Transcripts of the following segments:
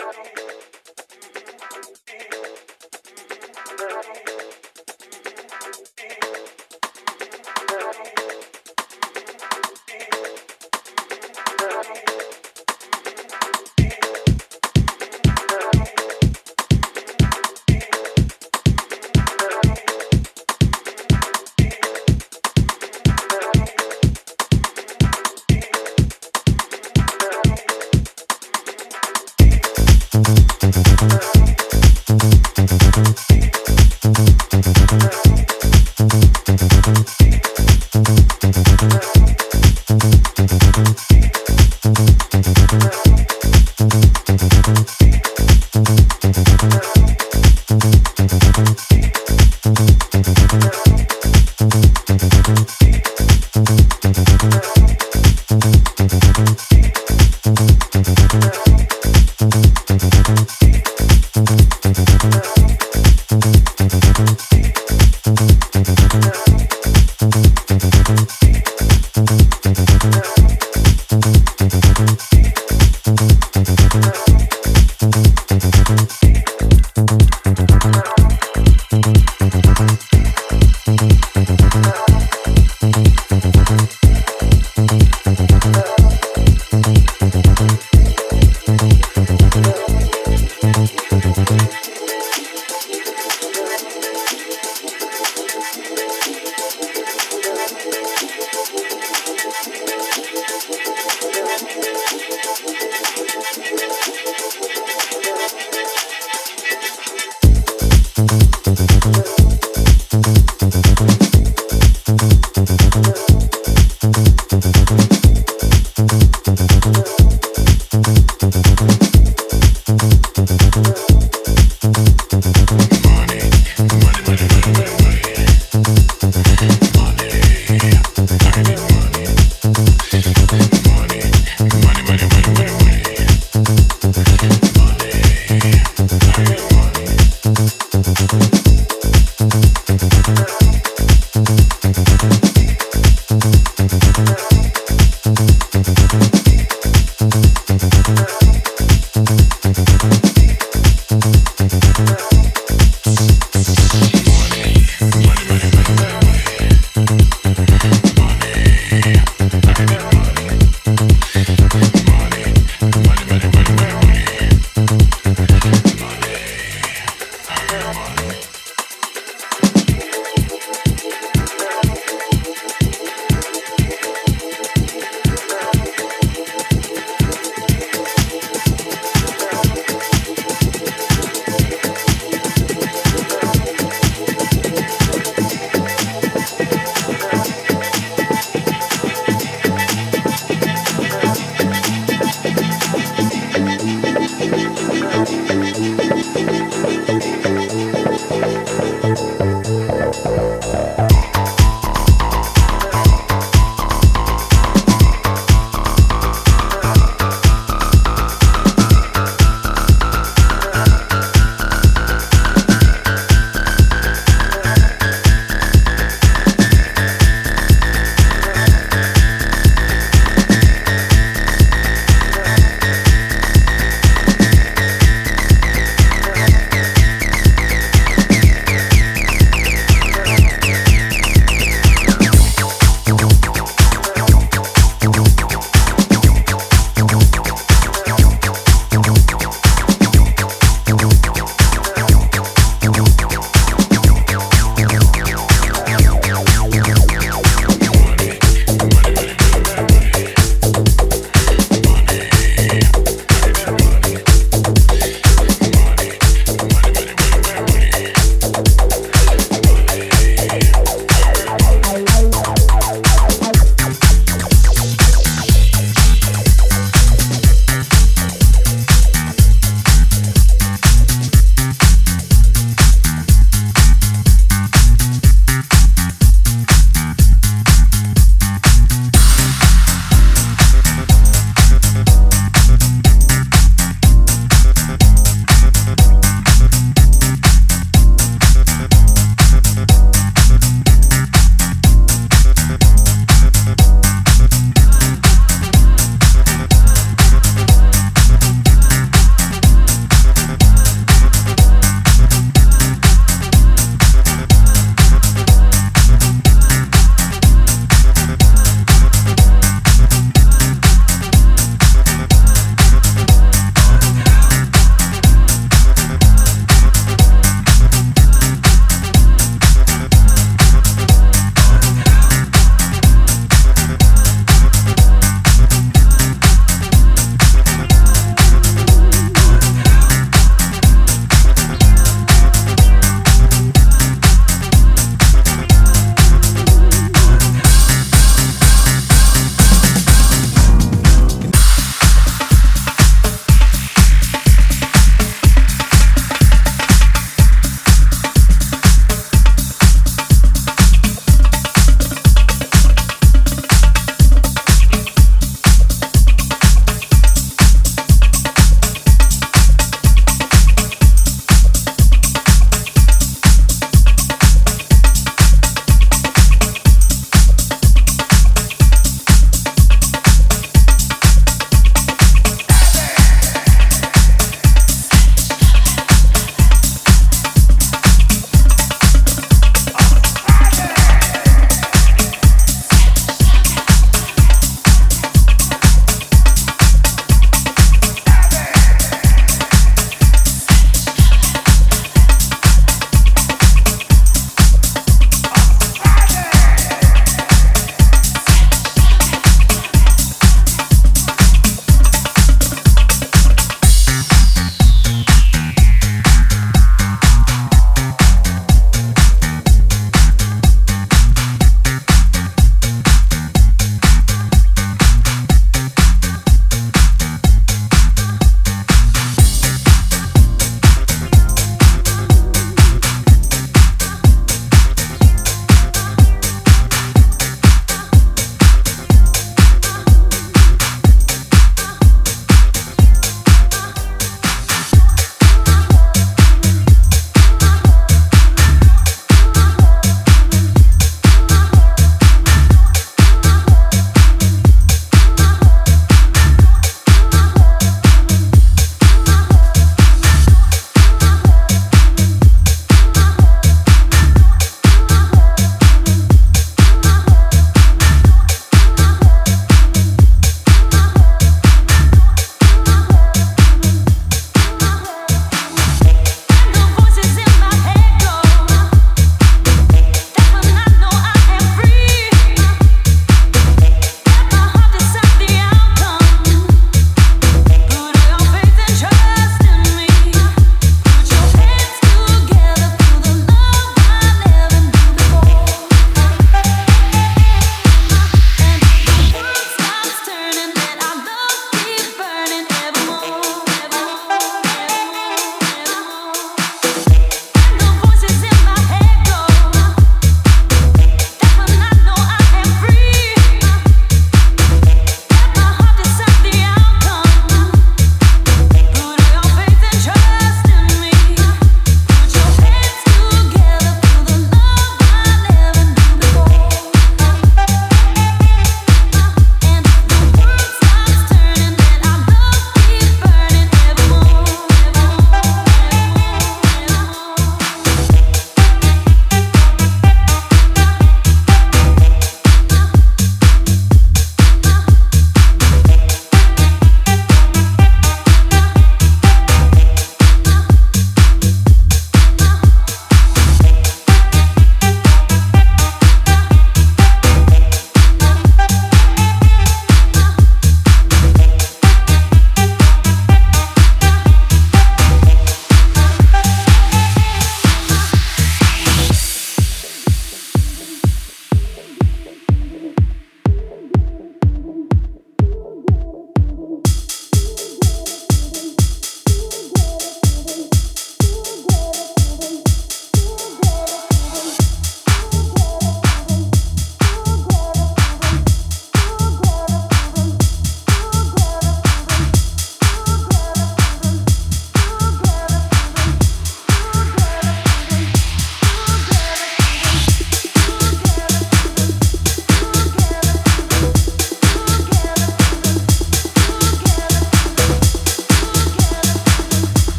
girl.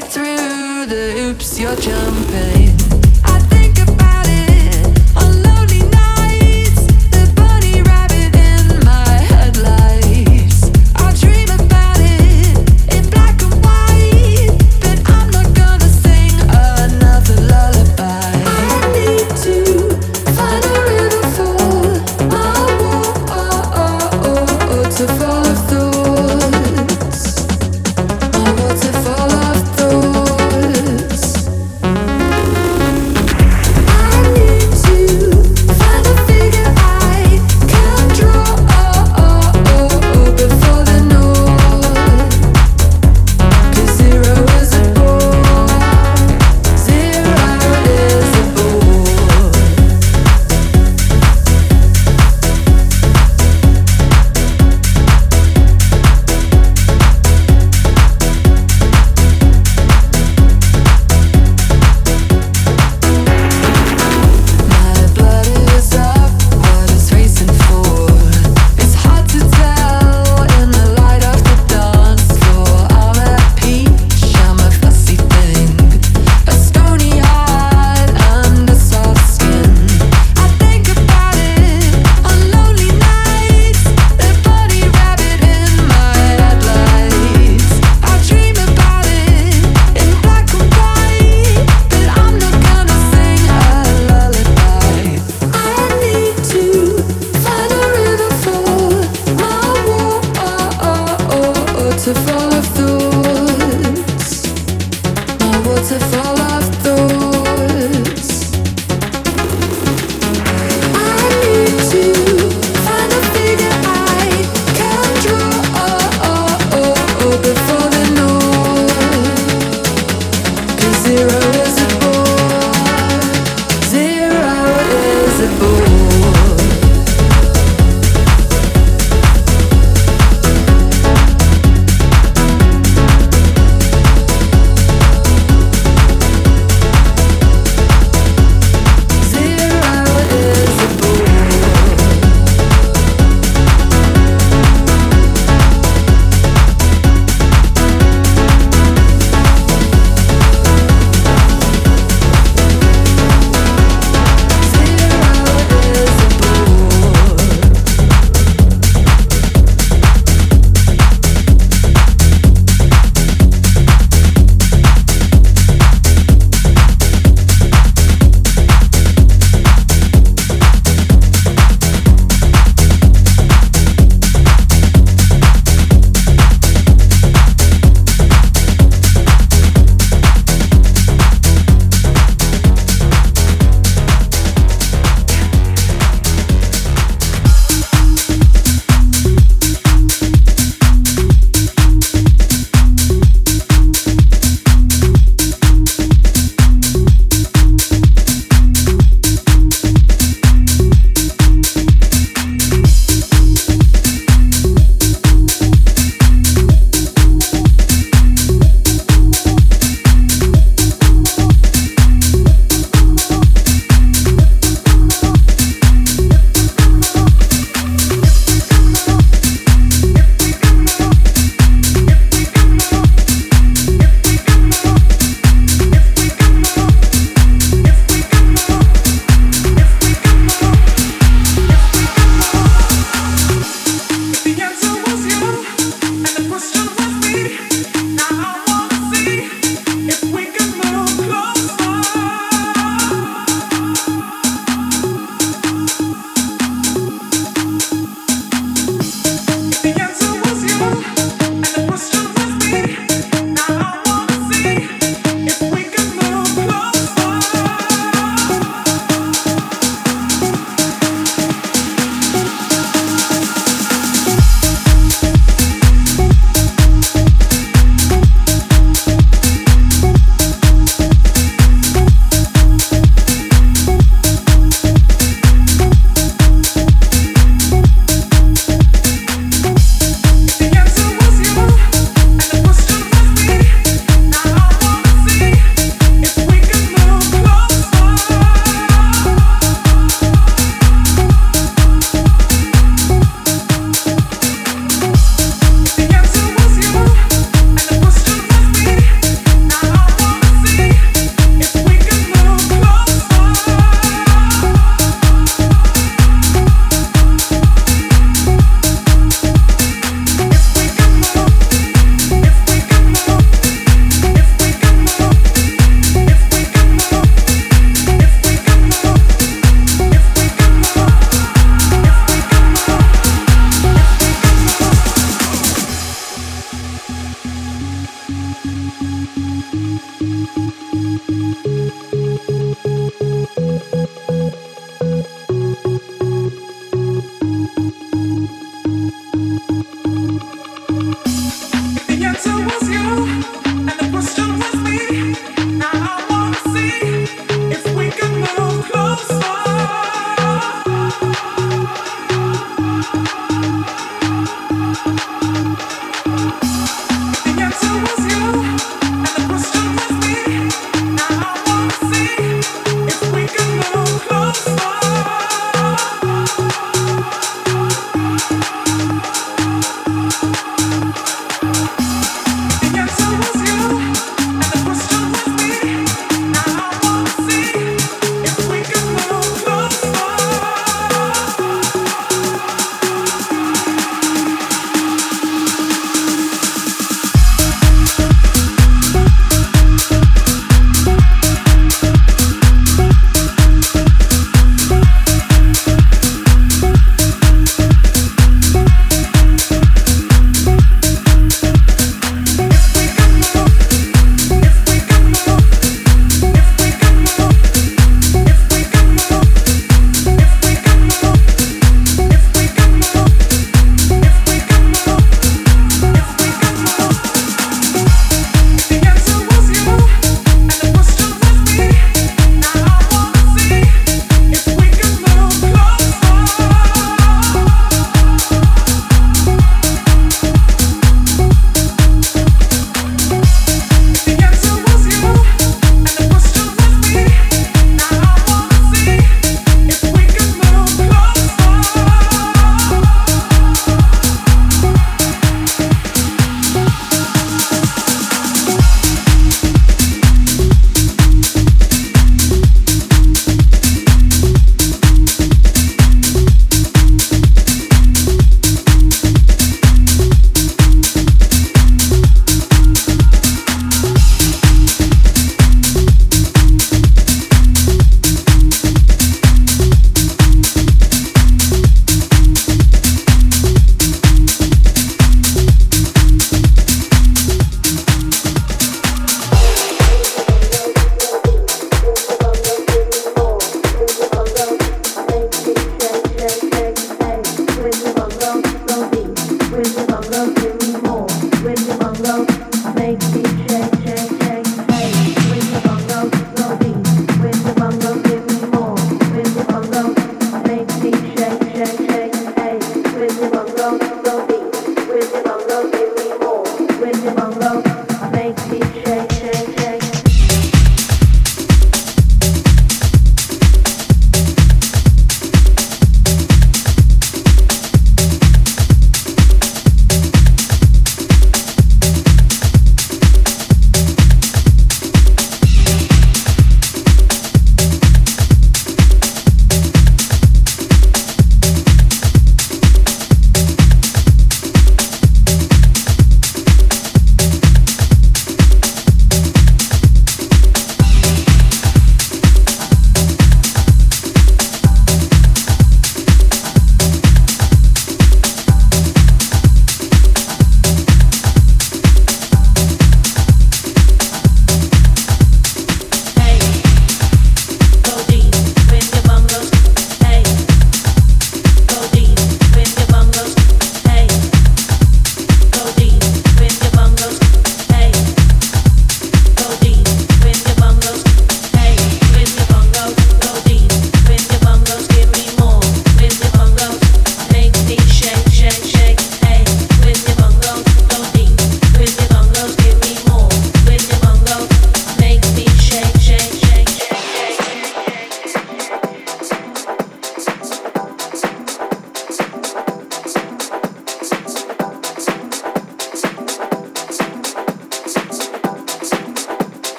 Through the hoops you're jumping.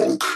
folk.